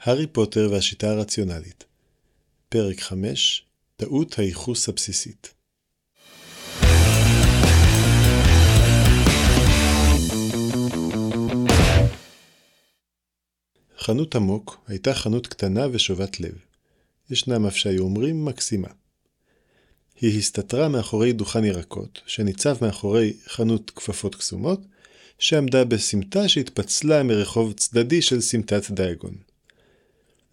הארי פוטר והשיטה הרציונלית פרק 5 טעות הייחוס הבסיסית חנות אמוק הייתה חנות קטנה ושובת לב. ישנם אף שהיו אומרים מקסימה. היא הסתתרה מאחורי דוכן ירקות, שניצב מאחורי חנות כפפות קסומות, שעמדה בסמטה שהתפצלה מרחוב צדדי של סמטת דיאגון.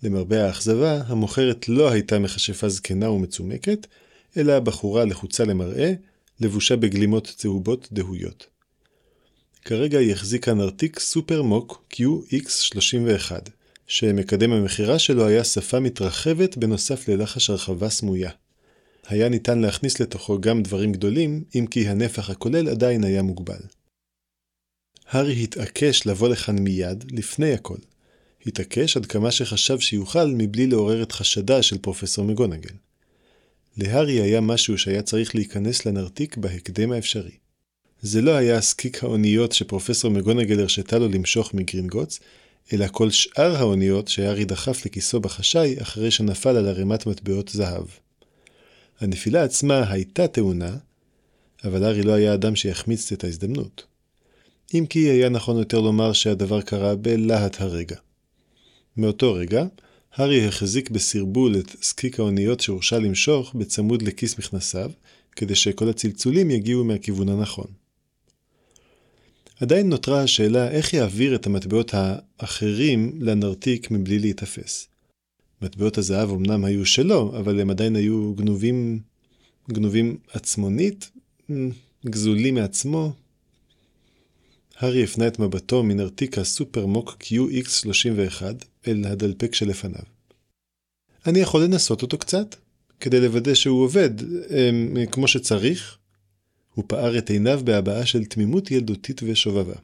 למרבה האכזבה, המוכרת לא הייתה מכשפה זקנה ומצומקת, אלא בחורה לחוצה למראה, לבושה בגלימות צהובות דהויות. כרגע היא החזיקה נרתיק סופר מוק QX31, שמקדם המכירה שלו היה שפה מתרחבת בנוסף ללחש הרחבה סמויה. היה ניתן להכניס לתוכו גם דברים גדולים, אם כי הנפח הכולל עדיין היה מוגבל. הארי התעקש לבוא לכאן מיד, לפני הכל. התעקש עד כמה שחשב שיוכל מבלי לעורר את חשדה של פרופסור מגונגל. להארי היה משהו שהיה צריך להיכנס לנרתיק בהקדם האפשרי. זה לא היה סקיק האוניות שפרופסור מגונגל הרשתה לו למשוך מגרינגוטס, אלא כל שאר האוניות שהארי דחף לכיסו בחשאי אחרי שנפל על ערימת מטבעות זהב. הנפילה עצמה הייתה טעונה, אבל הארי לא היה אדם שיחמיץ את ההזדמנות. אם כי היה נכון יותר לומר שהדבר קרה בלהט הרגע. מאותו רגע, הארי החזיק בסרבול את סקיק האוניות שהורשה למשוך בצמוד לכיס מכנסיו, כדי שכל הצלצולים יגיעו מהכיוון הנכון. עדיין נותרה השאלה איך יעביר את המטבעות האחרים לנרתיק מבלי להיתפס. מטבעות הזהב אמנם היו שלו, אבל הם עדיין היו גנובים, גנובים עצמונית, גזולים מעצמו, הארי הפנה את מבטו מנרתיק הסופרמוק QX31 אל הדלפק שלפניו. אני יכול לנסות אותו קצת, כדי לוודא שהוא עובד, אמ, כמו שצריך? הוא פער את עיניו בהבעה של תמימות ילדותית ושובבה.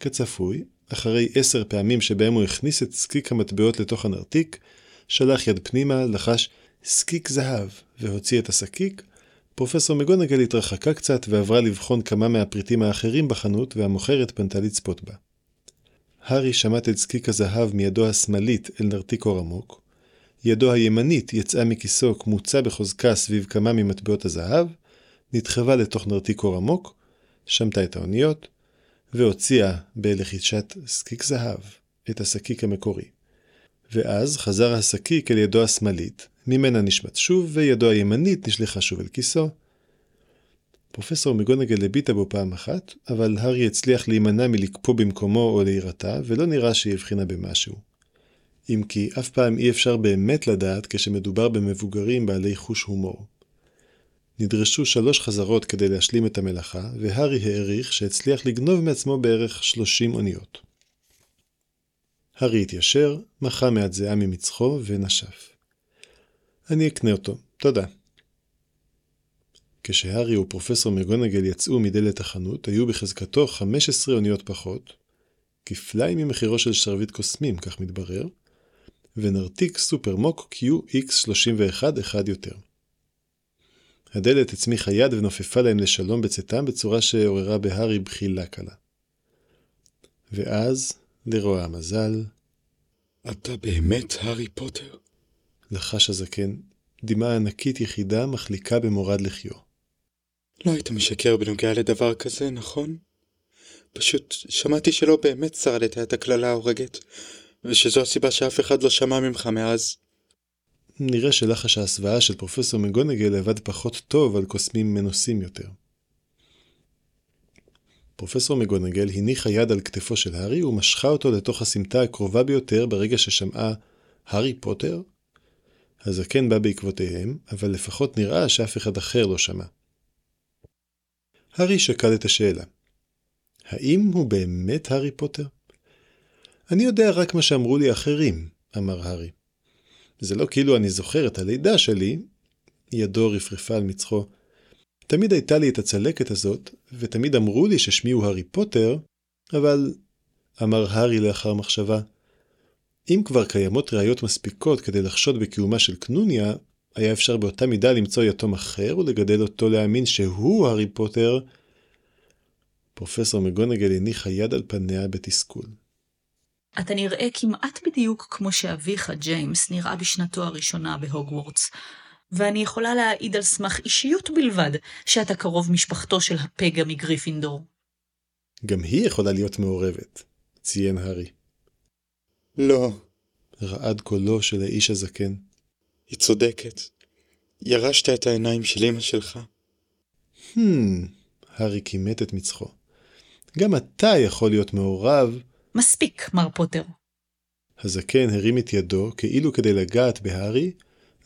כצפוי, אחרי עשר פעמים שבהם הוא הכניס את זקיק המטבעות לתוך הנרתיק, שלח יד פנימה, לחש סקיק זהב, והוציא את השקיק, פרופסור מגונגל התרחקה קצת ועברה לבחון כמה מהפריטים האחרים בחנות והמוכרת פנתה לצפות בה. הארי שמט את זקיק הזהב מידו השמאלית אל נרתיק אור עמוק, ידו הימנית יצאה מכיסו קמוצה בחוזקה סביב כמה ממטבעות הזהב, נדחבה לתוך נרתיק אור עמוק, שמטה את האוניות, והוציאה בלחישת זקיק זהב את השקיק המקורי. ואז חזר השקיק אל ידו השמאלית, ממנה נשמט שוב, וידו הימנית נשלחה שוב אל כיסו. פרופסור מגונגל הביטה בו פעם אחת, אבל הארי הצליח להימנע מלקפוא במקומו או להירתע, ולא נראה שהיא הבחינה במשהו. אם כי אף פעם אי אפשר באמת לדעת כשמדובר במבוגרים בעלי חוש הומור. נדרשו שלוש חזרות כדי להשלים את המלאכה, והארי העריך שהצליח לגנוב מעצמו בערך שלושים אוניות. הארי התיישר, מחה מעט זיעה ממצחו ונשף. אני אקנה אותו, תודה. כשהארי ופרופסור מגונגל יצאו מדלת החנות, היו בחזקתו 15 אוניות פחות, כפליים ממחירו של שרביט קוסמים, כך מתברר, ונרתיק סופרמוק QX31 אחד יותר. הדלת הצמיחה יד ונופפה להם לשלום בצאתם בצורה שעוררה בהארי בחילה קלה. ואז, לרוע המזל, אתה באמת הארי פוטר? לחש הזקן, דמעה ענקית יחידה מחליקה במורד לחיו. לא היית משקר בנוגע לדבר כזה, נכון? פשוט שמעתי שלא באמת שרדת את הקללה ההורגת, ושזו הסיבה שאף אחד לא שמע ממך מאז. נראה שלחש ההסוואה של פרופסור מגונגל עבד פחות טוב על קוסמים מנוסים יותר. פרופסור מגונגל הניחה יד על כתפו של הארי ומשכה אותו לתוך הסמטה הקרובה ביותר ברגע ששמעה הארי פוטר? הזקן בא בעקבותיהם, אבל לפחות נראה שאף אחד אחר לא שמע. הארי שקל את השאלה. האם הוא באמת הארי פוטר? אני יודע רק מה שאמרו לי אחרים, אמר הארי. זה לא כאילו אני זוכר את הלידה שלי, ידו רפרפה על מצחו. תמיד הייתה לי את הצלקת הזאת, ותמיד אמרו לי ששמי הוא הארי פוטר, אבל, אמר הארי לאחר מחשבה, אם כבר קיימות ראיות מספיקות כדי לחשוד בקיומה של קנוניה, היה אפשר באותה מידה למצוא יתום אחר ולגדל אותו להאמין שהוא הארי פוטר. פרופסור מגונגל הניחה יד על פניה בתסכול. אתה נראה כמעט בדיוק כמו שאביך, ג'יימס, נראה בשנתו הראשונה בהוגוורטס, ואני יכולה להעיד על סמך אישיות בלבד שאתה קרוב משפחתו של הפגע מגריפינדור. גם היא יכולה להיות מעורבת, ציין הארי. לא, רעד קולו של האיש הזקן. היא צודקת. ירשת את העיניים של אמא שלך. Hmm, הארי כימת את מצחו. גם אתה יכול להיות מעורב. מספיק, מר פוטר. הזקן הרים את ידו כאילו כדי לגעת בהארי,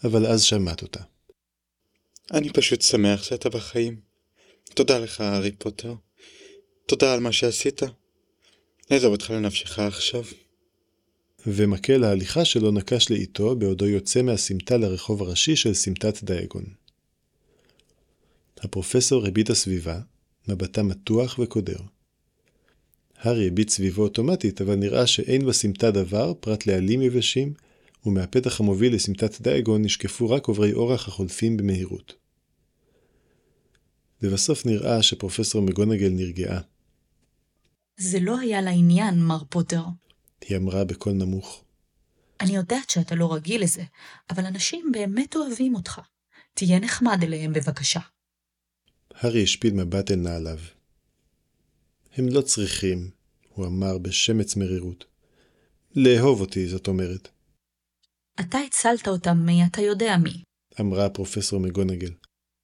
אבל אז שמט אותה. אני פשוט שמח שאתה בחיים. תודה לך, הארי פוטר. תודה על מה שעשית. נעזוב אותך לנפשך עכשיו. ומקל ההליכה שלו נקש לאיתו בעודו יוצא מהסמטה לרחוב הראשי של סמטת דאגון. הפרופסור הביט הסביבה, מבטה מתוח וקודר. הארי הביט סביבו אוטומטית, אבל נראה שאין בסמטה דבר פרט לעלים יבשים, ומהפתח המוביל לסמטת דאגון נשקפו רק עוברי אורח החולפים במהירות. לבסוף נראה שפרופסור מגונגל נרגעה. זה לא היה לעניין, מר פוטר. היא אמרה בקול נמוך. אני יודעת שאתה לא רגיל לזה, אבל אנשים באמת אוהבים אותך. תהיה נחמד אליהם בבקשה. הארי השפיל מבט אל נעליו. הם לא צריכים, הוא אמר בשמץ מרירות. לאהוב אותי, זאת אומרת. אתה הצלת אותם מי אתה יודע מי. אמרה פרופסור מגונגל.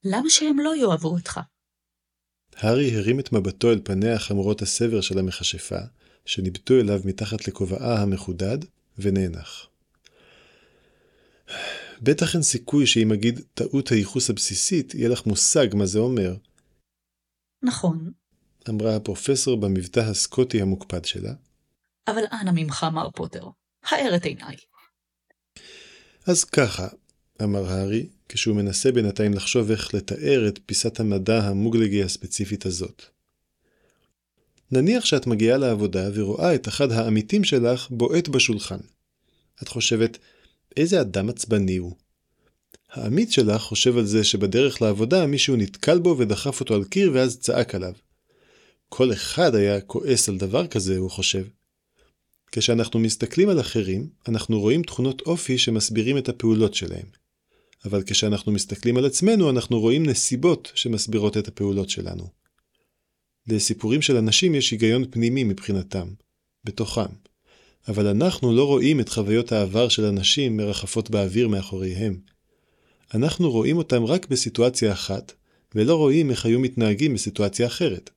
למה שהם לא יאהבו אותך? הארי הרים את מבטו אל פניה חמורות הסבר של המכשפה, שניבטו אליו מתחת לכובעה המחודד, ונאנח. בטח אין סיכוי שאם אגיד טעות הייחוס הבסיסית, יהיה לך מושג מה זה אומר. נכון, אמרה הפרופסור במבטא הסקוטי המוקפד שלה. אבל אנא ממך, מר פוטר, האר את עיניי. אז ככה, אמר הארי, כשהוא מנסה בינתיים לחשוב איך לתאר את פיסת המדע המוגלגי הספציפית הזאת. נניח שאת מגיעה לעבודה ורואה את אחד העמיתים שלך בועט בשולחן. את חושבת, איזה אדם עצבני הוא. העמית שלך חושב על זה שבדרך לעבודה מישהו נתקל בו ודחף אותו על קיר ואז צעק עליו. כל אחד היה כועס על דבר כזה, הוא חושב. כשאנחנו מסתכלים על אחרים, אנחנו רואים תכונות אופי שמסבירים את הפעולות שלהם. אבל כשאנחנו מסתכלים על עצמנו, אנחנו רואים נסיבות שמסבירות את הפעולות שלנו. לסיפורים של אנשים יש היגיון פנימי מבחינתם, בתוכם, אבל אנחנו לא רואים את חוויות העבר של אנשים מרחפות באוויר מאחוריהם. אנחנו רואים אותם רק בסיטואציה אחת, ולא רואים איך היו מתנהגים בסיטואציה אחרת.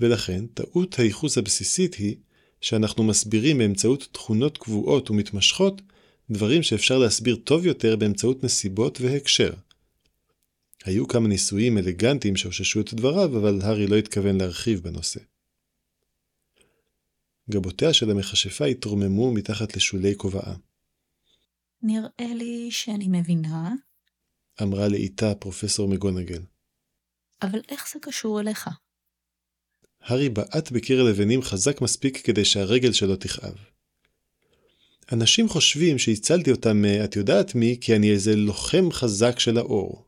ולכן, טעות הייחוס הבסיסית היא שאנחנו מסבירים באמצעות תכונות קבועות ומתמשכות דברים שאפשר להסביר טוב יותר באמצעות נסיבות והקשר. היו כמה ניסויים אלגנטיים שאוששו את דבריו, אבל הארי לא התכוון להרחיב בנושא. גבותיה של המכשפה התרוממו מתחת לשולי כובעה. נראה לי שאני מבינה, אמרה לאיתה פרופסור מגונגל. אבל איך זה קשור אליך? הארי בעט בקיר הלבנים חזק מספיק כדי שהרגל שלו תכאב. אנשים חושבים שהצלתי אותם מאת יודעת מי, כי אני איזה לוחם חזק של האור.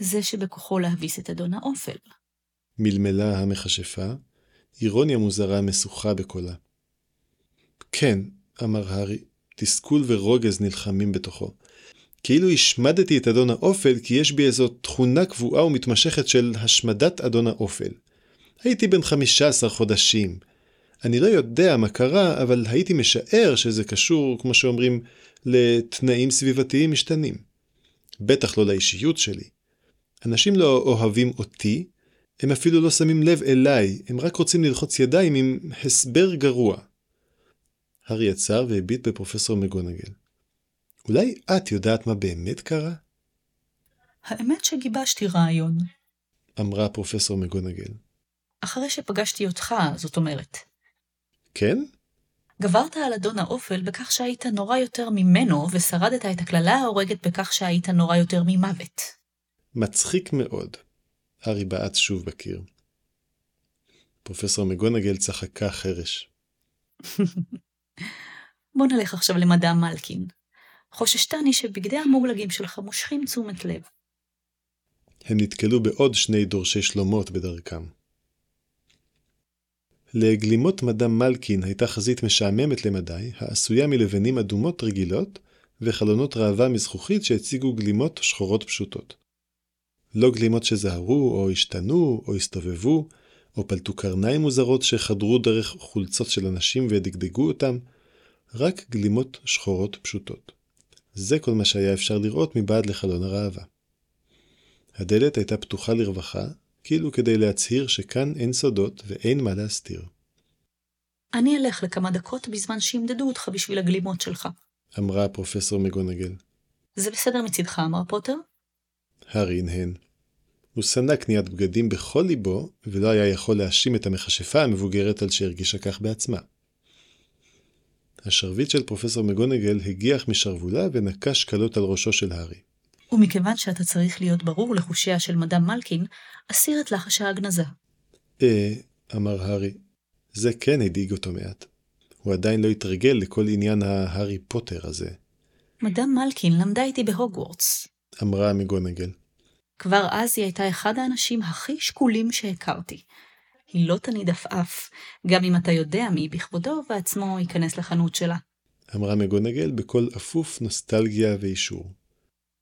זה שבכוחו להביס את אדון האופל. מלמלה המכשפה, אירוניה מוזרה משוכה בקולה. כן, אמר הארי, תסכול ורוגז נלחמים בתוכו. כאילו השמדתי את אדון האופל כי יש בי איזו תכונה קבועה ומתמשכת של השמדת אדון האופל. הייתי בן חמישה עשר חודשים. אני לא יודע מה קרה, אבל הייתי משער שזה קשור, כמו שאומרים, לתנאים סביבתיים משתנים. בטח לא לאישיות שלי. אנשים לא אוהבים אותי, הם אפילו לא שמים לב אליי, הם רק רוצים ללחוץ ידיים עם הסבר גרוע. הארי יצר והביט בפרופסור מגונגל. אולי את יודעת מה באמת קרה? האמת שגיבשתי רעיון. אמרה פרופסור מגונגל. אחרי שפגשתי אותך, זאת אומרת. כן? גברת על אדון האופל בכך שהיית נורא יותר ממנו, ושרדת את הקללה ההורגת בכך שהיית נורא יותר ממוות. מצחיק מאוד. הארי בעט שוב בקיר. פרופסור מגונגל צחקה חרש. בוא נלך עכשיו למדע מלקין. חוששתני שבגדי המוגלגים שלך מושכים תשומת לב. הם נתקלו בעוד שני דורשי שלומות בדרכם. לגלימות מדם מלקין הייתה חזית משעממת למדי, העשויה מלבנים אדומות רגילות, וחלונות ראווה מזכוכית שהציגו גלימות שחורות פשוטות. לא גלימות שזהרו, או השתנו, או הסתובבו, או פלטו קרניים מוזרות שחדרו דרך חולצות של אנשים ודגדגו אותם, רק גלימות שחורות פשוטות. זה כל מה שהיה אפשר לראות מבעד לחלון הראווה. הדלת הייתה פתוחה לרווחה, כאילו כדי להצהיר שכאן אין סודות ואין מה להסתיר. אני אלך לכמה דקות בזמן שימדדו אותך בשביל הגלימות שלך. אמרה הפרופסור מגונגל. זה בסדר מצידך, אמר פוטר? הארי הנהן. הוא שנא קניית בגדים בכל ליבו, ולא היה יכול להאשים את המכשפה המבוגרת על שהרגישה כך בעצמה. השרביט של פרופסור מגונגל הגיח משרוולה ונקש קלות על ראשו של הארי. ומכיוון שאתה צריך להיות ברור לחושיה של מדאם מלקין, אסיר את לחש ההגנזה. אה, אמר הארי. זה כן הדאיג אותו מעט. הוא עדיין לא התרגל לכל עניין ההארי פוטר הזה. מדאם מלקין למדה איתי בהוגוורטס. אמרה מגונגל. כבר אז היא הייתה אחד האנשים הכי שקולים שהכרתי. היא לא תניד עפעף, גם אם אתה יודע מי בכבודו ועצמו ייכנס לחנות שלה. אמרה מגונגל בקול אפוף נוסטלגיה ואישור.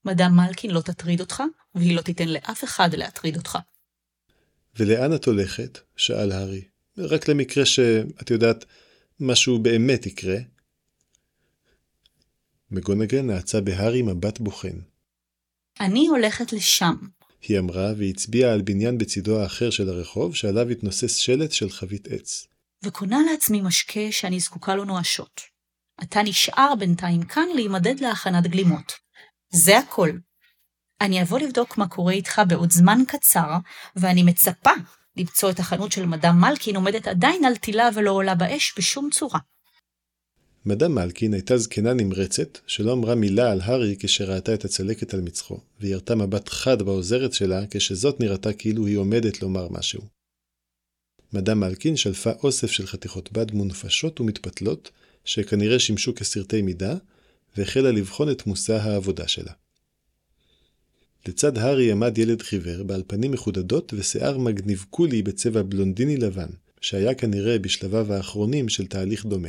מדאם מלקין לא תטריד אותך, והיא לא תיתן לאף אחד להטריד אותך. ולאן את הולכת? שאל הארי. רק למקרה שאת יודעת, משהו באמת יקרה. מגונגל נעצה בהארי מבט בוחן. אני הולכת לשם. היא אמרה והצביעה על בניין בצידו האחר של הרחוב שעליו התנוסס שלט של חבית עץ. וקונה לעצמי משקה שאני זקוקה לו נואשות. אתה נשאר בינתיים כאן להימדד להכנת גלימות. זה הכל. אני אבוא לבדוק מה קורה איתך בעוד זמן קצר, ואני מצפה למצוא את החנות של מדאם מלקין עומדת עדיין על תילה ולא עולה באש בשום צורה. מדאם מלקין הייתה זקנה נמרצת, שלא אמרה מילה על הארי כשראתה את הצלקת על מצחו, והיא ירתה מבט חד בעוזרת שלה, כשזאת נראתה כאילו היא עומדת לומר משהו. מדאם מלקין שלפה אוסף של חתיכות בד מונפשות ומתפתלות, שכנראה שימשו כסרטי מידה, והחלה לבחון את מושא העבודה שלה. לצד הארי עמד ילד חיוור, בעל פנים מחודדות ושיער מגניבקולי בצבע בלונדיני לבן, שהיה כנראה בשלביו האחרונים של תהליך דומה.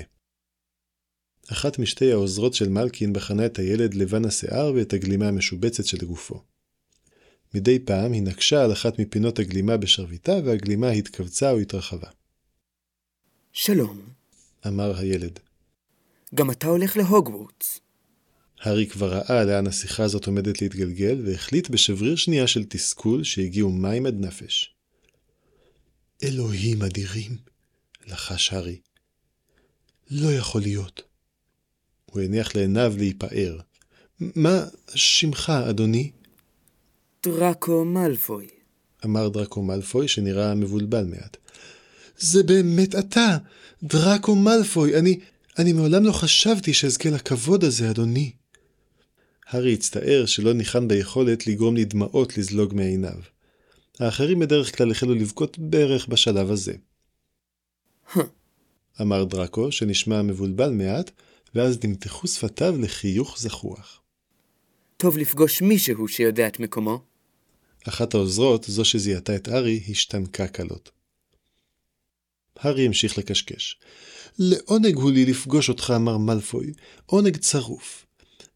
אחת משתי העוזרות של מלקין בחנה את הילד לבן השיער ואת הגלימה המשובצת של גופו. מדי פעם היא נקשה על אחת מפינות הגלימה בשרביטה והגלימה התכווצה או התרחבה. שלום, אמר הילד. גם אתה הולך להוגוורטס. הארי כבר ראה לאן השיחה הזאת עומדת להתגלגל, והחליט בשבריר שנייה של תסכול שהגיעו מים עד נפש. אלוהים אדירים, לחש הארי. לא יכול להיות. הוא הניח לעיניו להיפער. מה שמך, אדוני? דראקו מאלפוי. אמר דראקו מאלפוי, שנראה מבולבל מעט. זה באמת אתה, דראקו מאלפוי, אני, אני מעולם לא חשבתי שאזכה לכבוד הזה, אדוני. הארי הצטער שלא ניחן ביכולת לגרום לדמעות לזלוג מעיניו. האחרים בדרך כלל החלו לבכות בערך בשלב הזה. אמר דראקו, שנשמע מבולבל מעט, ואז נמתחו שפתיו לחיוך זחוח. טוב לפגוש מישהו שיודע את מקומו. אחת העוזרות, זו שזיהתה את הארי, השתנקה קלות. הארי המשיך לקשקש. לעונג הוא לי לפגוש אותך, אמר מלפוי, עונג צרוף.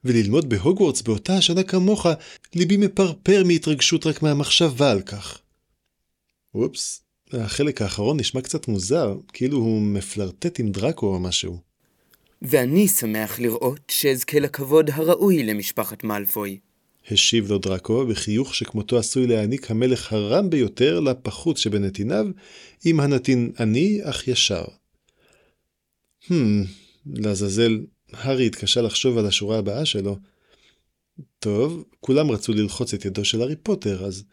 וללמוד בהוגוורטס באותה השנה כמוך, ליבי מפרפר מהתרגשות רק מהמחשבה על כך. אופס, החלק האחרון נשמע קצת מוזר, כאילו הוא מפלרטט עם דראקו או משהו. ואני שמח לראות שאזכה לכבוד הראוי למשפחת מאלפוי. השיב לו דראקו בחיוך שכמותו עשוי להעניק המלך הרם ביותר לפחות שבנתיניו, אם הנתין עני אך ישר. Hmm, לעזאזל, הארי התקשה לחשוב על השורה הבאה שלו. טוב, כולם רצו ללחוץ את ידו של הארי פוטר, אז...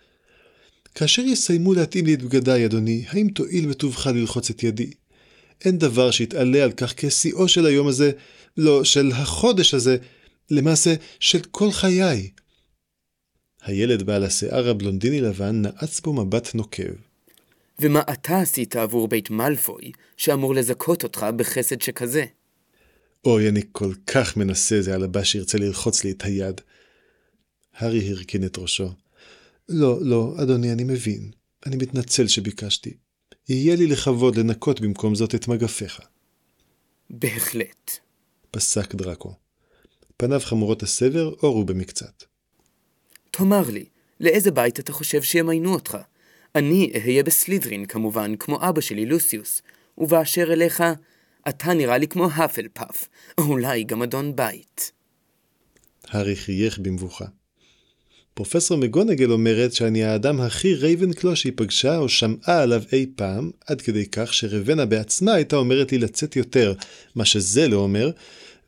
כאשר יסיימו להתאים לי את בגדיי, אדוני, האם תואיל בטובך ללחוץ את ידי? אין דבר שיתעלה על כך כשיאו של היום הזה, לא, של החודש הזה, למעשה של כל חיי. הילד בעל השיער הבלונדיני לבן נעץ בו מבט נוקב. ומה אתה עשית עבור בית מאלפוי, שאמור לזכות אותך בחסד שכזה? אוי, אני כל כך מנסה זה על הבא שירצה ללחוץ לי את היד. הארי הרכין את ראשו. לא, לא, אדוני, אני מבין. אני מתנצל שביקשתי. יהיה לי לכבוד לנקות במקום זאת את מגפיך. בהחלט. פסק דרקו. פניו חמורות הסבר אורו במקצת. תאמר לי, לאיזה בית אתה חושב שימיינו אותך? אני אהיה בסלידרין כמובן, כמו אבא שלי לוסיוס, ובאשר אליך, אתה נראה לי כמו האפל פאף, או אולי גם אדון בית. הארי חייך במבוכה. פרופסור מגונגל אומרת שאני האדם הכי רייבנקלו שהיא פגשה או שמעה עליו אי פעם, עד כדי כך שרוונה בעצמה הייתה אומרת לי לצאת יותר, מה שזה לא אומר,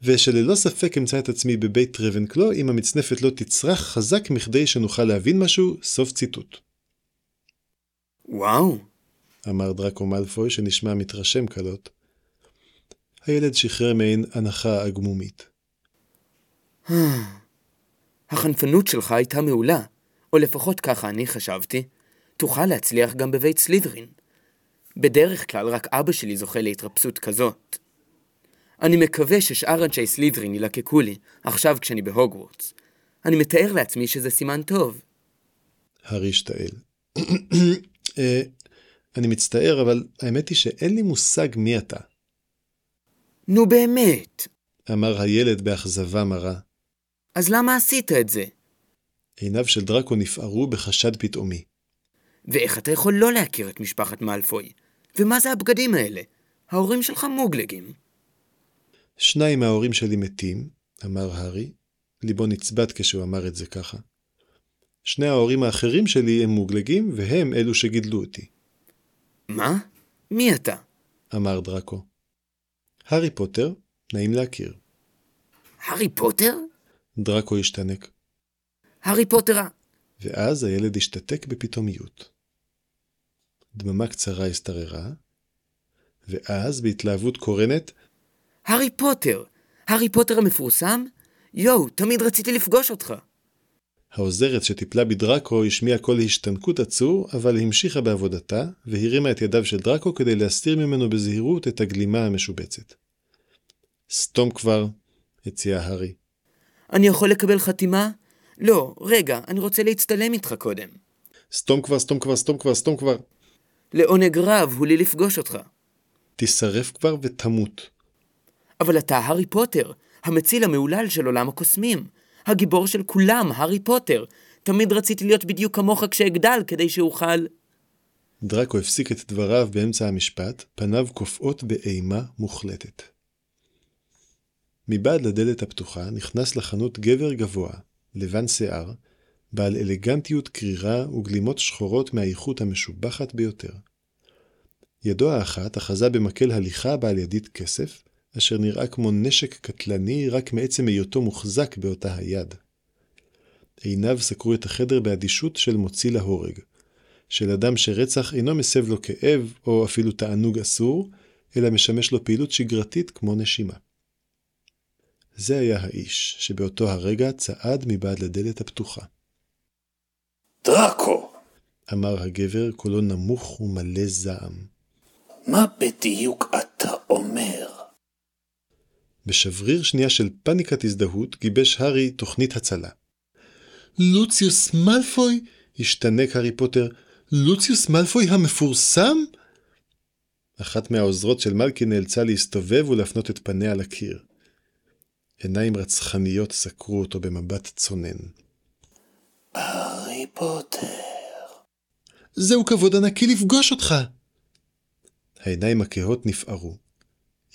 ושללא ספק אמצא את עצמי בבית רבנקלו אם המצנפת לא תצרח חזק מכדי שנוכל להבין משהו, סוף ציטוט. וואו, אמר דראקו מאלפוי שנשמע מתרשם קלות. הילד שחרר מעין הנחה עגמומית. החנפנות שלך הייתה מעולה, או לפחות ככה אני חשבתי. תוכל להצליח גם בבית סלידרין. בדרך כלל רק אבא שלי זוכה להתרפסות כזאת. אני מקווה ששאר אנשי סלידרין ילקקו לי, עכשיו כשאני בהוגוורטס. אני מתאר לעצמי שזה סימן טוב. הארי השתעל. אה, אני מצטער, אבל האמת היא שאין לי מושג מי אתה, נו באמת, אמר הילד באכזבה מרה. אז למה עשית את זה? עיניו של דראקו נפערו בחשד פתאומי. ואיך אתה יכול לא להכיר את משפחת מאלפוי? ומה זה הבגדים האלה? ההורים שלך מוגלגים. שניים מההורים שלי מתים, אמר הארי. ליבו נצבט כשהוא אמר את זה ככה. שני ההורים האחרים שלי הם מוגלגים, והם אלו שגידלו אותי, מה? מי אתה? אמר דראקו. הארי פוטר, נעים להכיר. הארי פוטר? דראקו השתנק, הארי פוטר ה... ואז הילד השתתק בפתאומיות. דממה קצרה השתררה, ואז בהתלהבות קורנת, הארי פוטר! הארי פוטר המפורסם? יואו, תמיד רציתי לפגוש אותך. העוזרת שטיפלה בדראקו השמיעה קול השתנקות עצור, אבל המשיכה בעבודתה, והרימה את ידיו של דראקו כדי להסתיר ממנו בזהירות את הגלימה המשובצת. סתום כבר, הציע הארי. אני יכול לקבל חתימה? לא, רגע, אני רוצה להצטלם איתך קודם. סתום כבר, סתום כבר, סתום כבר, סתום כבר. לעונג רב הוא לי לפגוש אותך. תישרף כבר ותמות. אבל אתה הארי פוטר, המציל המהולל של עולם הקוסמים. הגיבור של כולם, הארי פוטר. תמיד רציתי להיות בדיוק כמוך כשאגדל, כדי שאוכל... דראקו הפסיק את דבריו באמצע המשפט, פניו קופאות באימה מוחלטת. מבעד לדלת הפתוחה נכנס לחנות גבר גבוה, לבן שיער, בעל אלגנטיות קרירה וגלימות שחורות מהאיכות המשובחת ביותר. ידו האחת אחזה במקל הליכה בעל ידית כסף, אשר נראה כמו נשק קטלני רק מעצם היותו מוחזק באותה היד. עיניו סקרו את החדר באדישות של מוציא להורג, של אדם שרצח אינו מסב לו כאב או אפילו תענוג אסור, אלא משמש לו פעילות שגרתית כמו נשימה. זה היה האיש שבאותו הרגע צעד מבעד לדלת הפתוחה. דראקו, אמר הגבר, קולו נמוך ומלא זעם. מה בדיוק? בשבריר שנייה של פניקת הזדהות גיבש הארי תוכנית הצלה. לוציוס מאלפוי? השתנק הארי פוטר. לוציוס מאלפוי המפורסם? אחת מהעוזרות של מלכי נאלצה להסתובב ולהפנות את פניה לקיר. עיניים רצחניות סקרו אותו במבט צונן. הארי פוטר. זהו כבוד ענקי לפגוש אותך! העיניים הכהות נפערו.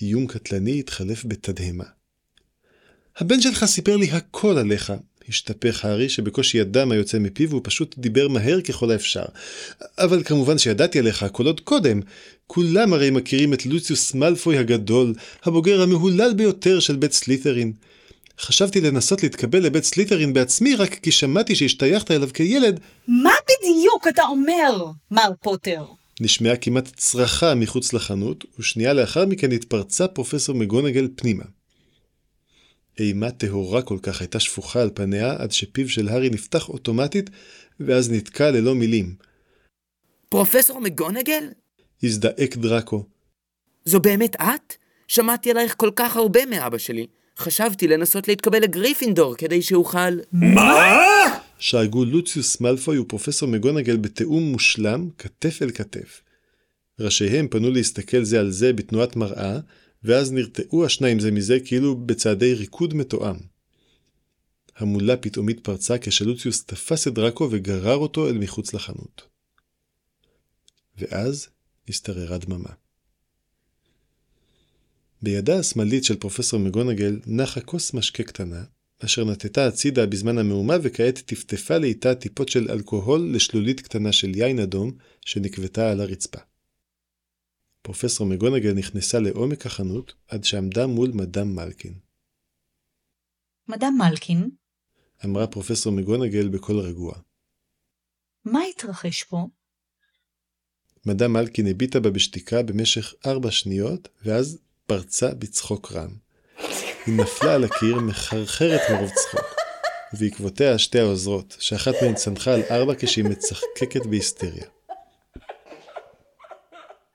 איום קטלני התחלף בתדהמה. הבן שלך סיפר לי הכל עליך, השתפך הארי שבקושי ידע מה יוצא מפיו והוא פשוט דיבר מהר ככל האפשר. אבל כמובן שידעתי עליך הכל עוד קודם. כולם הרי מכירים את לוציוס מאלפוי הגדול, הבוגר המהולל ביותר של בית סלית'רין. חשבתי לנסות להתקבל לבית סלית'רין בעצמי רק כי שמעתי שהשתייכת אליו כילד, מה בדיוק אתה אומר, מר פוטר? נשמעה כמעט צרחה מחוץ לחנות, ושנייה לאחר מכן התפרצה פרופסור מגונגל פנימה. אימה טהורה כל כך הייתה שפוכה על פניה עד שפיו של הארי נפתח אוטומטית, ואז נתקע ללא מילים. פרופסור מגונגל? הזדעק דראקו. זו באמת את? שמעתי עלייך כל כך הרבה מאבא שלי. חשבתי לנסות להתקבל לגריפינדור כדי שאוכל... שאגו לוציוס מאלפוי ופרופסור מגונגל בתיאום מושלם, כתף אל כתף. ראשיהם פנו להסתכל זה על זה בתנועת מראה, ואז נרתעו השניים זה מזה כאילו בצעדי ריקוד מתואם. המולה פתאומית פרצה כשלוציוס תפס את דראקו וגרר אותו אל מחוץ לחנות. ואז השתררה דממה. בידה השמאלית של פרופסור מגונגל נחה כוס משקה קטנה, אשר נטטה הצידה בזמן המהומה וכעת טפטפה לאיתה טיפות של אלכוהול לשלולית קטנה של יין אדום שנקבתה על הרצפה. פרופסור מגונגל נכנסה לעומק החנות עד שעמדה מול מדאם מלקין. מדאם מלקין, אמרה פרופסור מגונגל בקול רגוע. מה התרחש פה? מדאם מלקין הביטה בה בשתיקה במשך ארבע שניות, ואז פרצה בצחוק רם. היא נפלה על הקיר מחרחרת מרוב צחוק, ובעקבותיה שתי העוזרות, שאחת מהן צנחה על ארבע כשהיא מצחקקת בהיסטריה.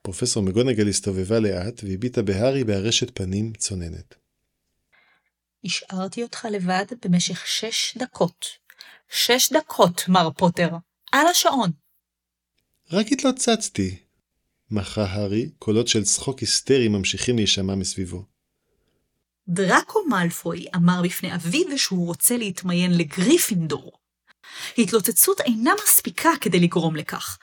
פרופסור מגונגל הסתובבה לאט והביטה בהארי בארשת פנים צוננת. השארתי אותך לבד במשך שש דקות. שש דקות, מר פוטר. על השעון. רק התלוצצתי, מחה הארי, קולות של צחוק היסטרי ממשיכים להישמע מסביבו. דראקו מאלפוי אמר בפני אביו שהוא רוצה להתמיין לגריפינדור. התלוצצות אינה מספיקה כדי לגרום לכך.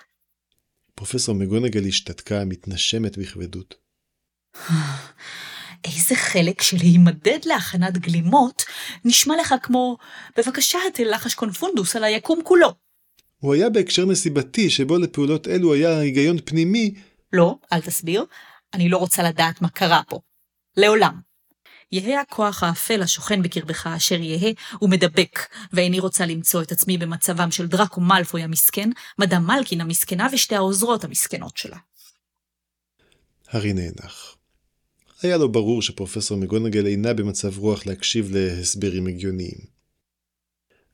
פרופסור מגונגל השתתקה, מתנשמת בכבדות. איזה חלק של להימדד להכנת גלימות נשמע לך כמו, בבקשה הטל לחש קונפונדוס על היקום כולו. הוא היה בהקשר נסיבתי, שבו לפעולות אלו היה היגיון פנימי. לא, אל תסביר, אני לא רוצה לדעת מה קרה פה. לעולם. יהא הכוח האפל השוכן בקרבך אשר יהא, הוא מדבק, ואיני רוצה למצוא את עצמי במצבם של דראקו מאלפוי המסכן, מדאם מלקין המסכנה ושתי העוזרות המסכנות שלה. הארי נאנח. היה לו ברור שפרופסור מגונגל אינה במצב רוח להקשיב להסברים הגיוניים.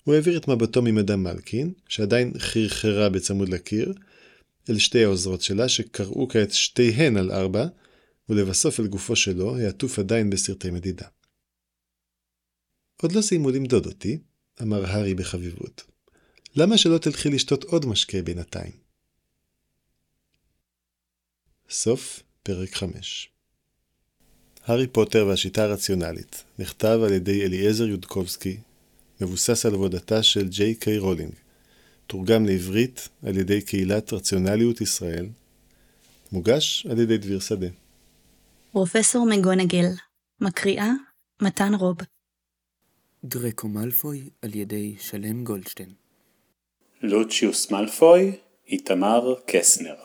הוא העביר את מבטו ממדאם מלקין, שעדיין חרחרה בצמוד לקיר, אל שתי העוזרות שלה, שקראו כעת שתיהן על ארבע, ולבסוף אל גופו שלו, העטוף עדיין בסרטי מדידה. עוד לא סיימו למדוד אותי, אמר הארי בחביבות. למה שלא תלכי לשתות עוד משקה בינתיים? סוף פרק 5 הארי פוטר והשיטה הרציונלית נכתב על ידי אליעזר יודקובסקי, מבוסס על עבודתה של ג'יי קיי רולינג, תורגם לעברית על ידי קהילת רציונליות ישראל, מוגש על ידי דביר שדה. פרופסור מגונגל, מקריאה מתן רוב. דרקו מאלפוי על ידי שלם גולדשטיין. לוציוס מאלפוי, איתמר קסנר.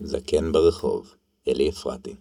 זקן ברחוב, אלי אפרתי.